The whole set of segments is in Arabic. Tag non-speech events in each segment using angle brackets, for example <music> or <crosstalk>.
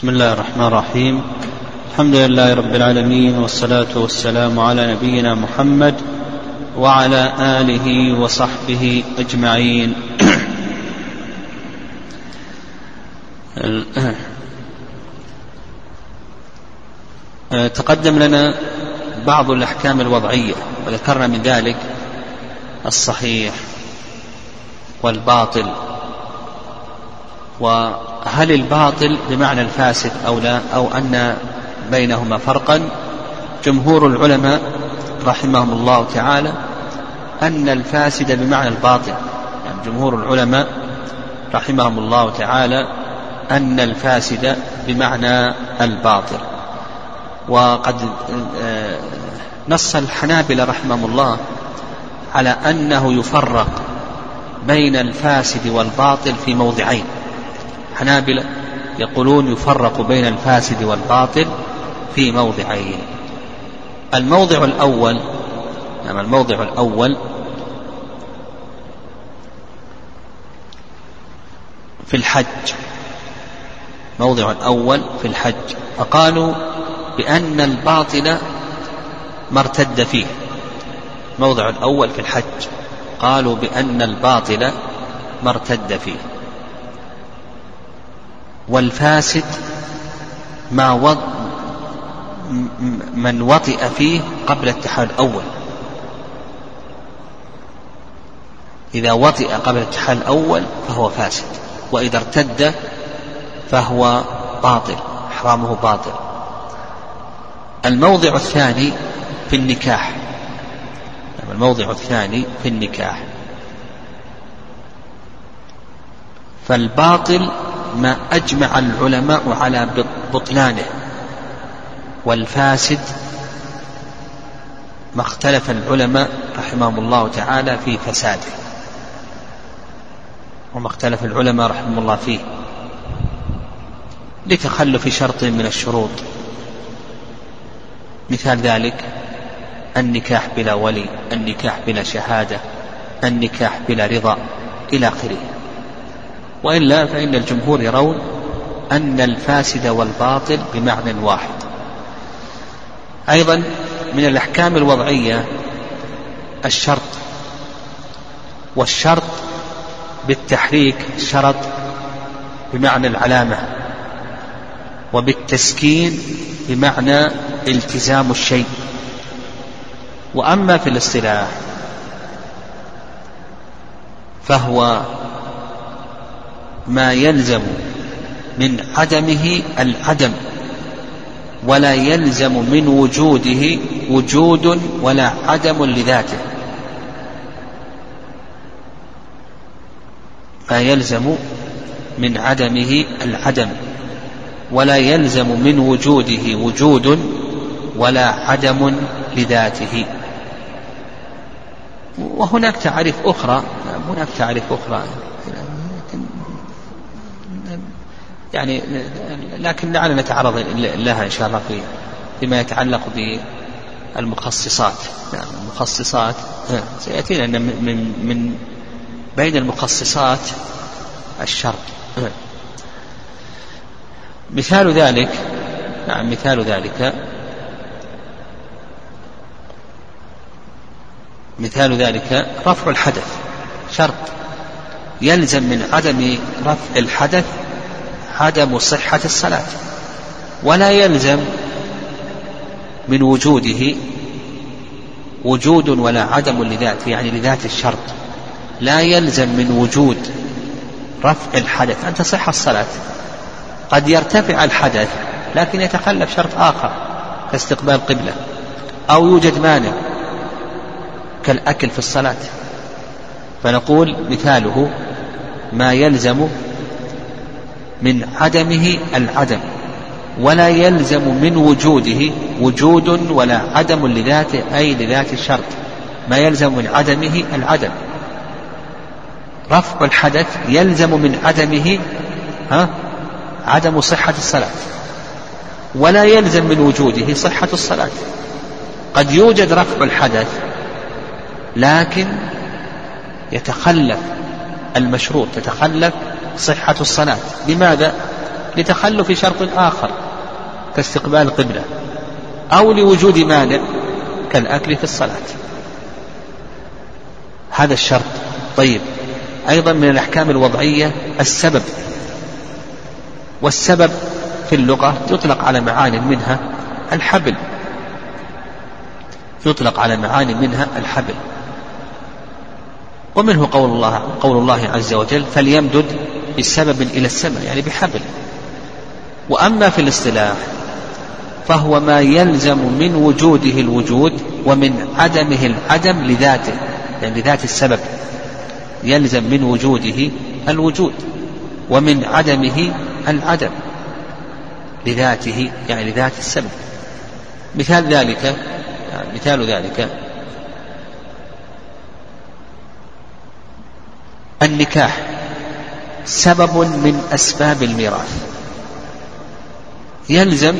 بسم الله الرحمن الرحيم. الحمد لله رب العالمين والصلاة والسلام على نبينا محمد وعلى آله وصحبه أجمعين. <coughs> تقدم لنا بعض الأحكام الوضعية وذكرنا من ذلك الصحيح والباطل. وهل الباطل بمعنى الفاسد أو لا؟ أو أن بينهما فرقا؟ جمهور العلماء رحمهم الله تعالى أن الفاسد بمعنى الباطل. يعني جمهور العلماء رحمهم الله تعالى أن الفاسد بمعنى الباطل. وقد آه، نص الحنابلة رحمهم الله على أنه يفرق بين الفاسد والباطل في موضعين. الحنابلة يقولون يفرق بين الفاسد والباطل في موضعين. الموضع الأول نعم الموضع الأول في الحج. موضع الأول في الحج. فقالوا بأن الباطل ما ارتد فيه. الموضع الأول في الحج. قالوا بأن الباطل ما ارتد فيه. والفاسد ما وض من وطئ فيه قبل التحال الأول. إذا وطئ قبل التحال الأول فهو فاسد وإذا ارتد فهو باطل إحرامه باطل. الموضع الثاني في النكاح. الموضع الثاني في النكاح. فالباطل ما أجمع العلماء على بطلانه. والفاسد ما اختلف العلماء رحمهم الله تعالى في فساده. وما اختلف العلماء رحمهم الله فيه. لتخلف شرط من الشروط. مثال ذلك النكاح بلا ولي النكاح بلا شهادة النكاح بلا رضا إلى آخره. وإلا فإن الجمهور يرون أن الفاسد والباطل بمعنى واحد. أيضا من الأحكام الوضعية الشرط والشرط بالتحريك شرط بمعنى العلامة وبالتسكين بمعنى التزام الشيء. وأما في الاصطلاح فهو ما يلزم من عدمه العدم ولا يلزم من وجوده وجود ولا عدم لذاته. ما يلزم من عدمه العدم ولا يلزم من وجوده وجود ولا عدم لذاته. وهناك تعريف أخرى هناك تعريف أخرى. يعني لكن لعلنا نتعرض لها إن شاء الله في فيما يتعلق بالمخصصات. نعم المخصصات. سيأتينا أن من من بين المخصصات الشرط مثال ذلك نعم مثال ذلك. مثال ذلك رفع الحدث شرط يلزم من عدم رفع الحدث عدم صحة الصلاة ولا يلزم من وجوده وجود ولا عدم لذات يعني لذات الشرط. لا يلزم من وجود رفع الحدث أن تصح الصلاة. قد يرتفع الحدث لكن يتخلف شرط آخر كاستقبال قبلة أو يوجد مانع كالأكل في الصلاة. فنقول مثاله ما يلزم من عدمه العدم ولا يلزم من وجوده وجود ولا عدم لذاته أي لذات الشرط ما يلزم من عدمه العدم. رفع الحدث يلزم من عدمه ها؟ عدم صحة الصلاة ولا يلزم من وجوده صحة الصلاة. قد يوجد رفع الحدث لكن يتخلف المشروط تتخلف صحة الصلاة. لماذا؟ لتخلف شرط آخر كاستقبال القبلة أو لوجود مانع كالأكل في الصلاة. هذا الشرط. طيب. أيضا من الأحكام الوضعية السبب. والسبب في اللغة يطلق على معان منها الحبل. يطلق على معان منها الحبل. ومنه قول الله قول الله عز وجل فليمدد بسبب إلى السماء يعني بحبل. وأما في الاصطلاح فهو ما يلزم من وجوده الوجود ومن عدمه العدم لذاته يعني لذات السبب. يلزم من وجوده الوجود ومن عدمه العدم لذاته يعني لذات السبب. مثال ذلك يعني مثال ذلك النكاح. سبب من أسباب الميراث. يلزم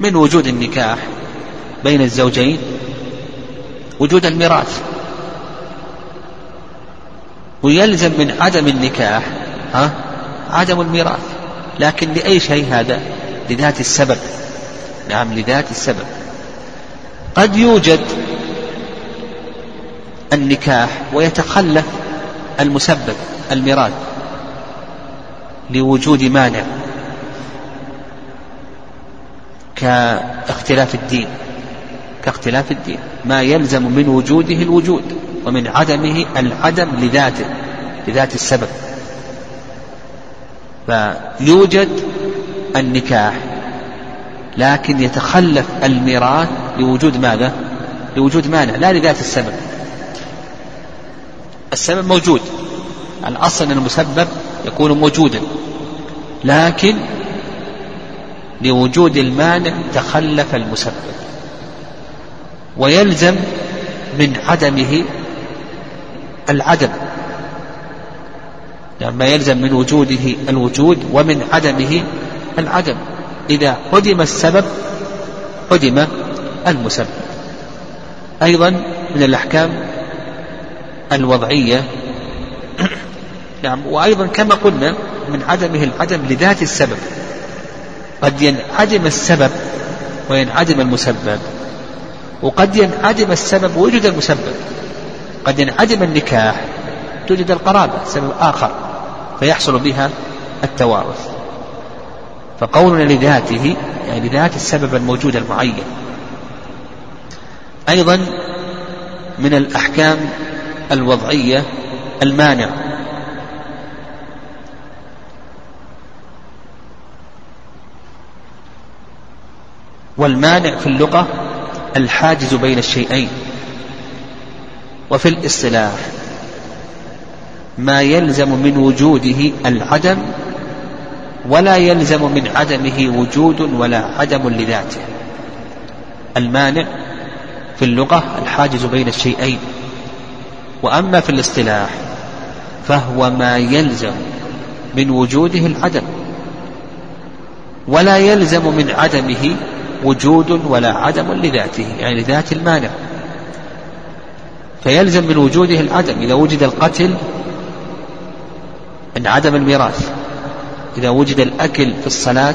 من وجود النكاح بين الزوجين وجود الميراث. ويلزم من عدم النكاح ها عدم الميراث. لكن لأي شيء هذا؟ لذات السبب. نعم لذات السبب. قد يوجد النكاح ويتخلف المسبب الميراث لوجود مانع كاختلاف الدين كاختلاف الدين. ما يلزم من وجوده الوجود ومن عدمه العدم لذاته لذات السبب. فيوجد النكاح لكن يتخلف الميراث لوجود ماذا؟ لوجود مانع لا لذات السبب. السبب موجود. الأصل أن المسبب يكون موجودا. لكن لوجود المانع تخلف المسبب. ويلزم من عدمه العدم. يعني ما يلزم من وجوده الوجود ومن عدمه العدم. إذا عدم السبب عدم المسبب. أيضا من الأحكام الوضعية. نعم وأيضا كما قلنا من عدمه العدم لذات السبب. قد ينعدم السبب وينعدم المسبب. وقد ينعدم السبب ويوجد المسبب. قد ينعدم النكاح توجد القرابة سبب آخر فيحصل بها التوارث. فقولنا لذاته يعني لذات السبب الموجود المعين. أيضا من الأحكام الوضعية المانع والمانع في اللغة الحاجز بين الشيئين وفي الاصطلاح ما يلزم من وجوده العدم ولا يلزم من عدمه وجود ولا عدم لذاته. المانع في اللغة الحاجز بين الشيئين. وأما في الاصطلاح فهو ما يلزم من وجوده العدم. ولا يلزم من عدمه وجود ولا عدم لذاته يعني لذات المانع. فيلزم من وجوده العدم إذا وجد القتل انعدم الميراث. إذا وجد الأكل في الصلاة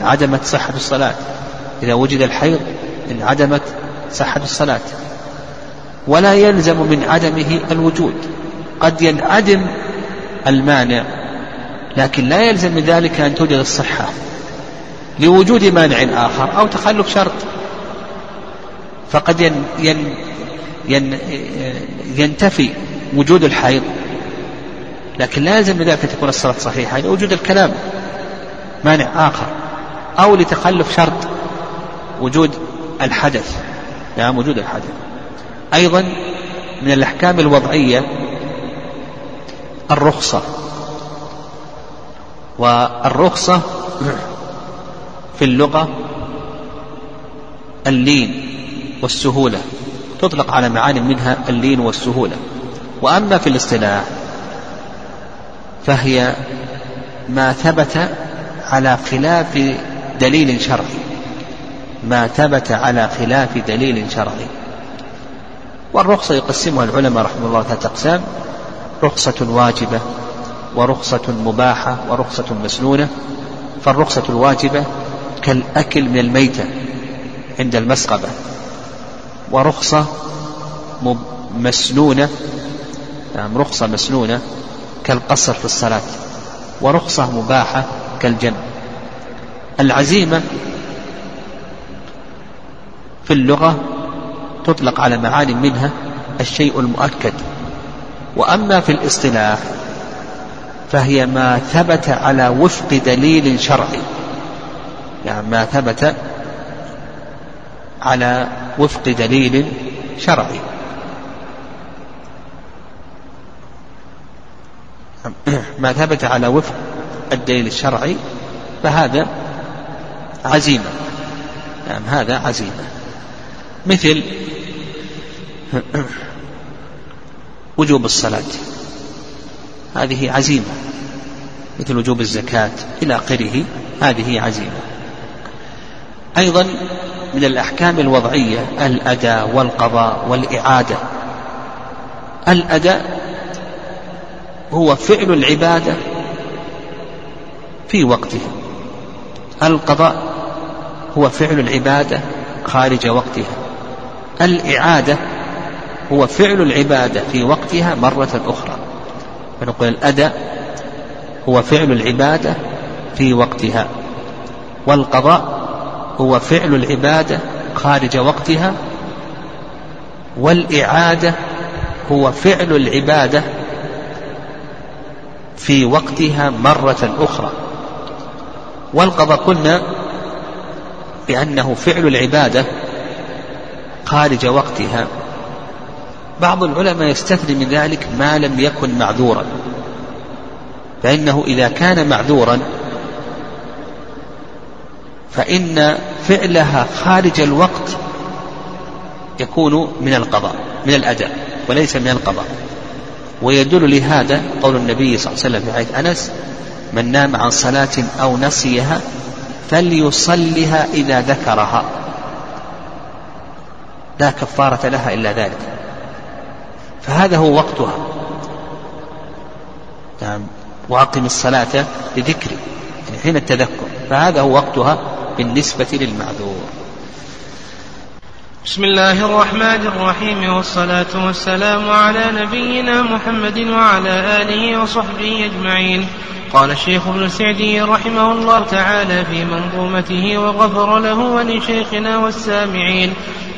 انعدمت صحة الصلاة. إذا وجد الحيض انعدمت صحة الصلاة. ولا يلزم من عدمه الوجود. قد ينعدم المانع لكن لا يلزم من ذلك أن توجد الصحة لوجود مانع آخر أو تخلف شرط. فقد ين ين ين ينتفي وجود الحيض لكن لا يلزم بذلك أن تكون الصلاة صحيحة لوجود الكلام مانع آخر أو لتخلف شرط وجود الحدث. نعم وجود الحدث. أيضا من الأحكام الوضعية الرخصة. والرخصة في اللغة اللين والسهولة. تطلق على معاني منها اللين والسهولة. وأما في الاصطلاح فهي ما ثبت على خلاف دليل شرعي. ما ثبت على خلاف دليل شرعي. والرخصة يقسمها العلماء رحمه الله ثلاثة أقسام. رخصة واجبة ورخصة مباحة ورخصة مسنونة. فالرخصة الواجبة كالأكل من الميتة عند المسقبة. ورخصة مسنونة. نعم رخصة مسنونة كالقصر في الصلاة. ورخصة مباحة كالجنب العزيمة في اللغة تطلق على معان منها الشيء المؤكد. وأما في الاصطلاح فهي ما ثبت على وفق دليل شرعي. يعني ما ثبت على وفق دليل شرعي. ما ثبت على وفق الدليل الشرعي فهذا عزيمة. نعم هذا عزيمة. مثل وجوب الصلاة. هذه عزيمة مثل وجوب الزكاة إلى آخره هذه عزيمة. أيضا من الأحكام الوضعية الأداء والقضاء والإعادة. الأداء هو فعل العبادة في وقتها القضاء هو فعل العبادة خارج وقتها. الإعادة هو فعل العبادة في وقتها مرة أخرى. فنقول الأداء هو فعل العبادة في وقتها والقضاء هو فعل العبادة خارج وقتها والإعادة هو فعل العبادة في وقتها مرة أخرى. والقضاء قلنا بأنه فعل العبادة خارج وقتها. بعض العلماء يستثني من ذلك ما لم يكن معذورا. فإنه إذا كان معذورا فإن فعلها خارج الوقت يكون من القضاء من الأداء وليس من القضاء. ويدل لهذا قول النبي صلى الله عليه وسلم في حديث أنس من نام عن صلاة أو نسيها فليصلها إذا ذكرها. لا كفارة لها إلا ذلك. فهذا هو وقتها. نعم. وأقم الصلاة لذكري يعني حين التذكر. فهذا هو وقتها بالنسبة للمعذور. بسم الله الرحمن الرحيم والصلاة والسلام على نبينا محمد وعلى آله وصحبه أجمعين. قال الشيخ ابن سعدي رحمه الله تعالى في منظومته وغفر له ولشيخنا والسامعين.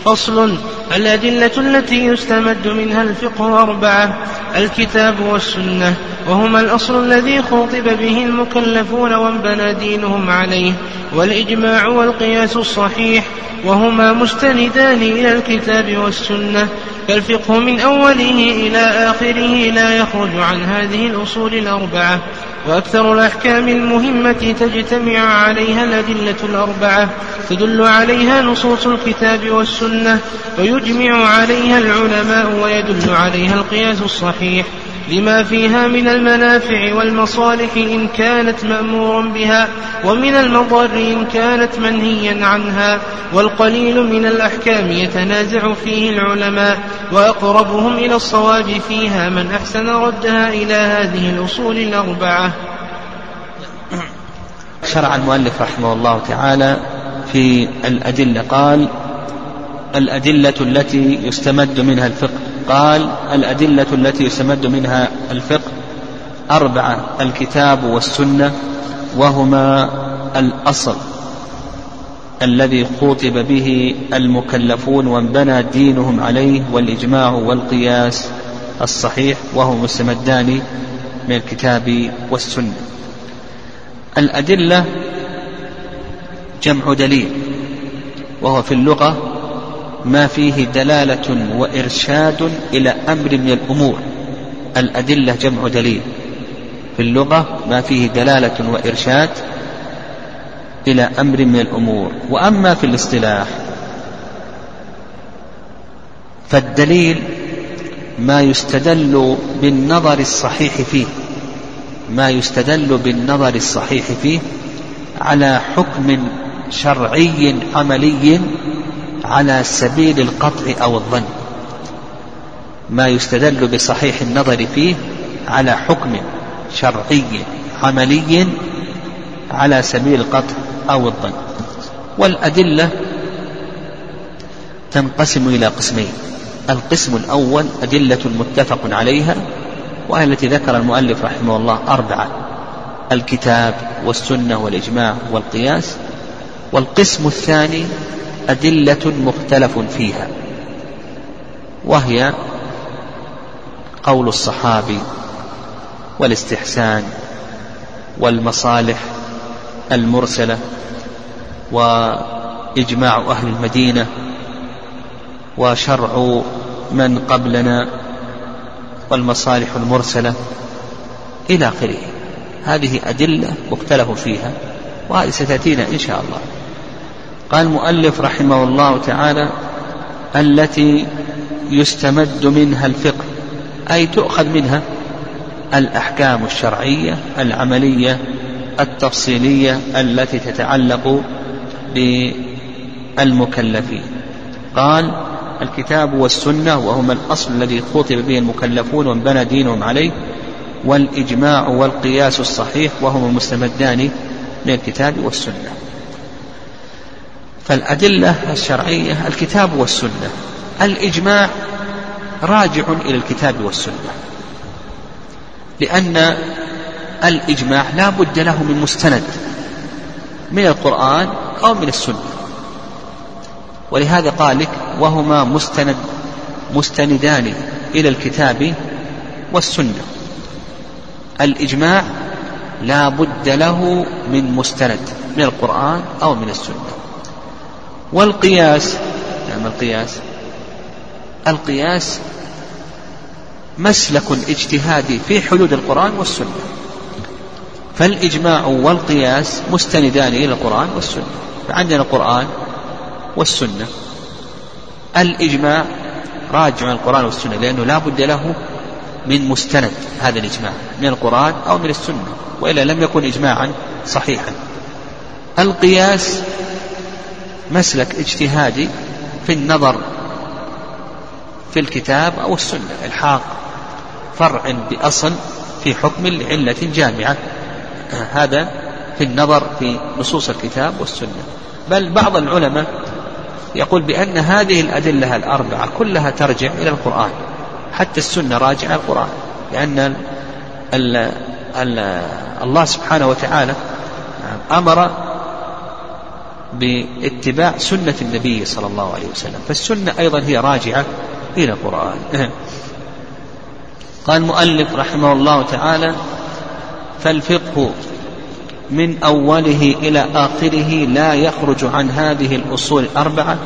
فصل الأدلة التي يستمد منها الفقه أربعة الكتاب والسنة وهما الأصل الذي خوطب به المكلفون وانبنى دينهم عليه والإجماع والقياس الصحيح وهما مستندان إلى الكتاب والسنة فالفقه من أوله إلى آخره لا يخرج عن هذه الأصول الأربعة. وأكثر الأحكام المهمة تجتمع عليها الأدلة الأربعة. تدل عليها نصوص الكتاب والسنة ويجمع عليها العلماء ويدل عليها القياس الصحيح. لما فيها من المنافع والمصالح إن كانت مأمورا بها ومن المضار إن كانت منهيا عنها والقليل من الأحكام يتنازع فيه العلماء وأقربهم إلى الصواب فيها من أحسن ردها إلى هذه الأصول الأربعة. شرع المؤلف رحمه الله تعالى في الأدلة قال الأدلة التي يستمد منها الفقه. قال الأدلة التي يستمد منها الفقه أربعة الكتاب والسنة وهما الأصل الذي خوطب به المكلفون وانبنى دينهم عليه والإجماع والقياس الصحيح وهو مستمدان من الكتاب والسنة. الأدلة جمع دليل وهو في اللغة ما فيه دلالة وإرشاد إلى أمر من الأمور. الأدلة جمع دليل. في اللغة ما فيه دلالة وإرشاد إلى أمر من الأمور. وأما في الاصطلاح فالدليل ما يستدل بالنظر الصحيح فيه. ما يستدل بالنظر الصحيح فيه على حكم شرعي عملي على سبيل القطع أو الظن. ما يستدل بصحيح النظر فيه على حكم شرعي عملي على سبيل القطع أو الظن. والأدلة تنقسم إلى قسمين. القسم الأول أدلة متفق عليها وهي التي ذكر المؤلف رحمه الله أربعة الكتاب والسنة والإجماع والقياس. والقسم الثاني أدلة مختلف فيها وهي قول الصحابي والاستحسان والمصالح المرسلة وإجماع أهل المدينة وشرع من قبلنا والمصالح المرسلة إلى آخره. هذه أدلة مختلف فيها وهذه ستأتينا إن شاء الله. قال المؤلف رحمه الله تعالى التي يستمد منها الفقه أي تؤخذ منها الأحكام الشرعية العملية التفصيلية التي تتعلق بالمكلفين. قال الكتاب والسنة وهما الأصل الذي خطب به المكلفون وانبنى دينهم عليه والإجماع والقياس الصحيح وهما المستمدان من الكتاب والسنة. فالأدلة الشرعية الكتاب والسنة. الإجماع راجع إلى الكتاب والسنة. لأن الإجماع لا بد له من مستند من القرآن أو من السنة. ولهذا قال لك وهما مستند مستندان إلى الكتاب والسنة. الإجماع لا بد له من مستند من القرآن أو من السنة. والقياس. نعم القياس. القياس مسلك اجتهادي في حدود القرآن والسنة. فالإجماع والقياس مستندان إلى القرآن والسنة. فعندنا القرآن والسنة. الإجماع راجع القرآن والسنة لأنه لا بد له من مستند هذا الإجماع من القرآن أو من السنة وإلا لم يكن إجماعا صحيحا. القياس مسلك اجتهادي في النظر في الكتاب أو السنة إلحاق فرع بأصل في حكم لعلة جامعة. هذا في النظر في نصوص الكتاب والسنة. بل بعض العلماء يقول بأن هذه الأدلة الأربعة كلها ترجع إلى القرآن حتى السنة راجعة القرآن. لأن ال ال الله سبحانه وتعالى أمر باتباع سنة النبي صلى الله عليه وسلم. فالسنة أيضا هي راجعة إلى القرآن. قال المؤلف رحمه الله تعالى فالفقه من أوله إلى آخره لا يخرج عن هذه الأصول الأربعة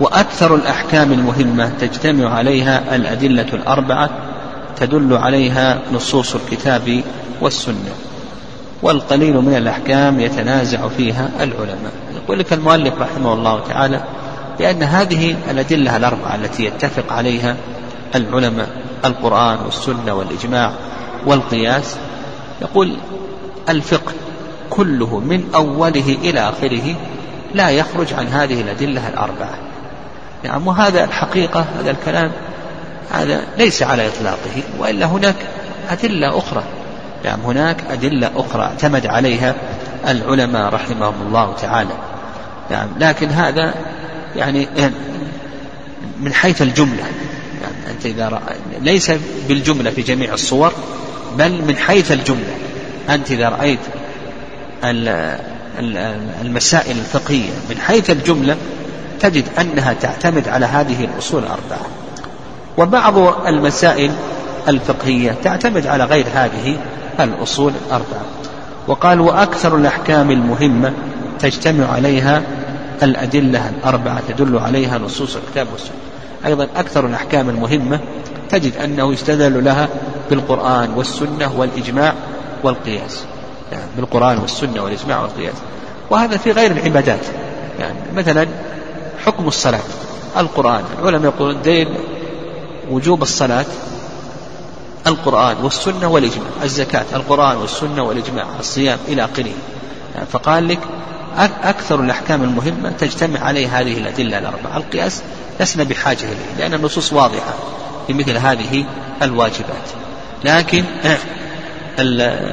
وأكثر الأحكام المهمة تجتمع عليها الأدلة الأربعة تدل عليها نصوص الكتاب والسنة والقليل من الأحكام يتنازع فيها العلماء. يقول لك المؤلف رحمه الله تعالى بأن هذه الأدلة الأربعة التي يتفق عليها العلماء القرآن والسنة والإجماع والقياس يقول الفقه كله من أوله إلى آخره لا يخرج عن هذه الأدلة الأربعة. نعم وهذا الحقيقة هذا الكلام هذا ليس على إطلاقه وإلا هناك أدلة أخرى. نعم هناك أدلة أخرى اعتمد عليها العلماء رحمهم الله تعالى. نعم لكن هذا يعني من حيث الجملة. يعني أنت إذا رأ... ليس بالجملة في جميع الصور بل من حيث الجملة. أنت إذا رأيت المسائل الفقهية من حيث الجملة تجد أنها تعتمد على هذه الأصول الأربعة. وبعض المسائل الفقهية تعتمد على غير هذه الأصول الأربعة. وقال وأكثر الأحكام المهمة تجتمع عليها الأدلة الأربعة تدل عليها نصوص الكتاب والسنة. أيضا أكثر الأحكام المهمة تجد أنه يستدل لها بالقرآن والسنة والإجماع والقياس. يعني بالقرآن والسنة والإجماع والقياس. وهذا في غير العبادات. يعني مثلا حكم الصلاة. القرآن العلماء يقولون دين وجوب الصلاة القرآن والسنة والإجماع. الزكاة القرآن والسنة والإجماع الصيام إلى آخره. يعني فقال لك أكثر الأحكام المهمة تجتمع عليه هذه الأدلة الأربعة. القياس لسنا بحاجة إليه لأن النصوص واضحة في مثل هذه الواجبات. لكن <clears throat>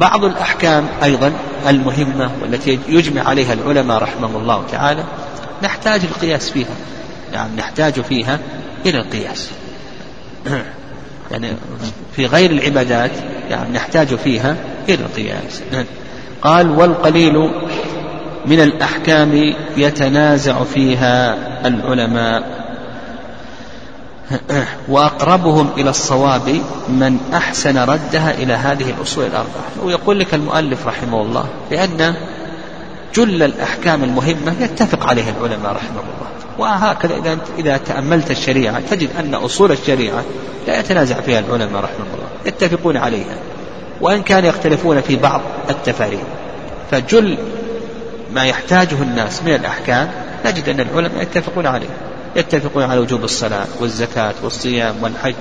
بعض الأحكام أيضا المهمة والتي يجمع عليها العلماء رحمهم الله تعالى نحتاج القياس فيها. يعني نحتاج فيها إلى القياس. <clears throat> يعني في غير العبادات يعني نحتاج فيها إلى القياس. <clears throat> قال والقليل من الأحكام يتنازع فيها العلماء. وأقربهم إلى الصواب من أحسن ردها إلى هذه الأصول الأربعة. ويقول لك المؤلف رحمه الله بأن جل الأحكام المهمة يتفق عليها العلماء رحمه الله. وهكذا إذا إذا تأملت الشريعة تجد أن أصول الشريعة لا يتنازع فيها العلماء رحمه الله. يتفقون عليها. وإن كان يختلفون في بعض التفاريق. فجل ما يحتاجه الناس من الأحكام نجد أن العلماء يتفقون عليه. يتفقون على وجوب الصلاة والزكاة والصيام والحج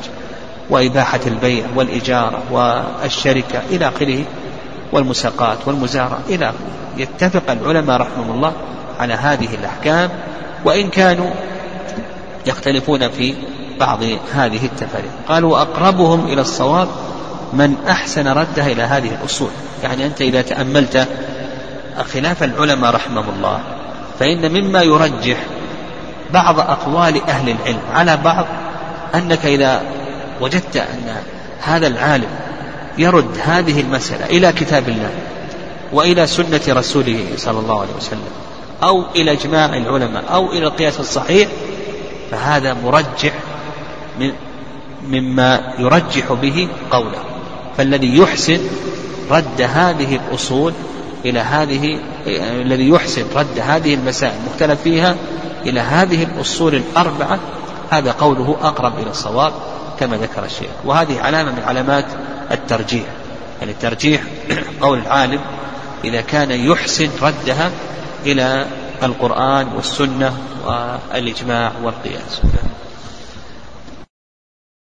وإباحة البيع والإجارة والشركة إلى آخره والمساقات والمزارع إلى آخره. يتفق العلماء رحمهم الله على هذه الأحكام وإن كانوا يختلفون في بعض هذه التفاريق. قالوا وأقربهم إلى الصواب من أحسن ردها إلى هذه الأصول. يعني أنت إذا تأملت خلاف العلماء رحمهم الله فإن مما يرجح بعض أقوال أهل العلم على بعض أنك إذا وجدت أن هذا العالم يرد هذه المسألة إلى كتاب الله وإلى سنة رسوله صلى الله عليه وسلم أو إلى إجماع العلماء أو إلى القياس الصحيح فهذا مرجح من مما يرجح به قوله. فالذي يحسن رد هذه الأصول إلى هذه الذي يحسن رد هذه المسائل المختلف فيها إلى هذه الأصول الأربعة هذا قوله أقرب إلى الصواب كما ذكر الشيخ. وهذه علامة من علامات الترجيح. يعني الترجيح <clears throat> قول العالم إذا كان يحسن ردها إلى القرآن والسنة والإجماع والقياس.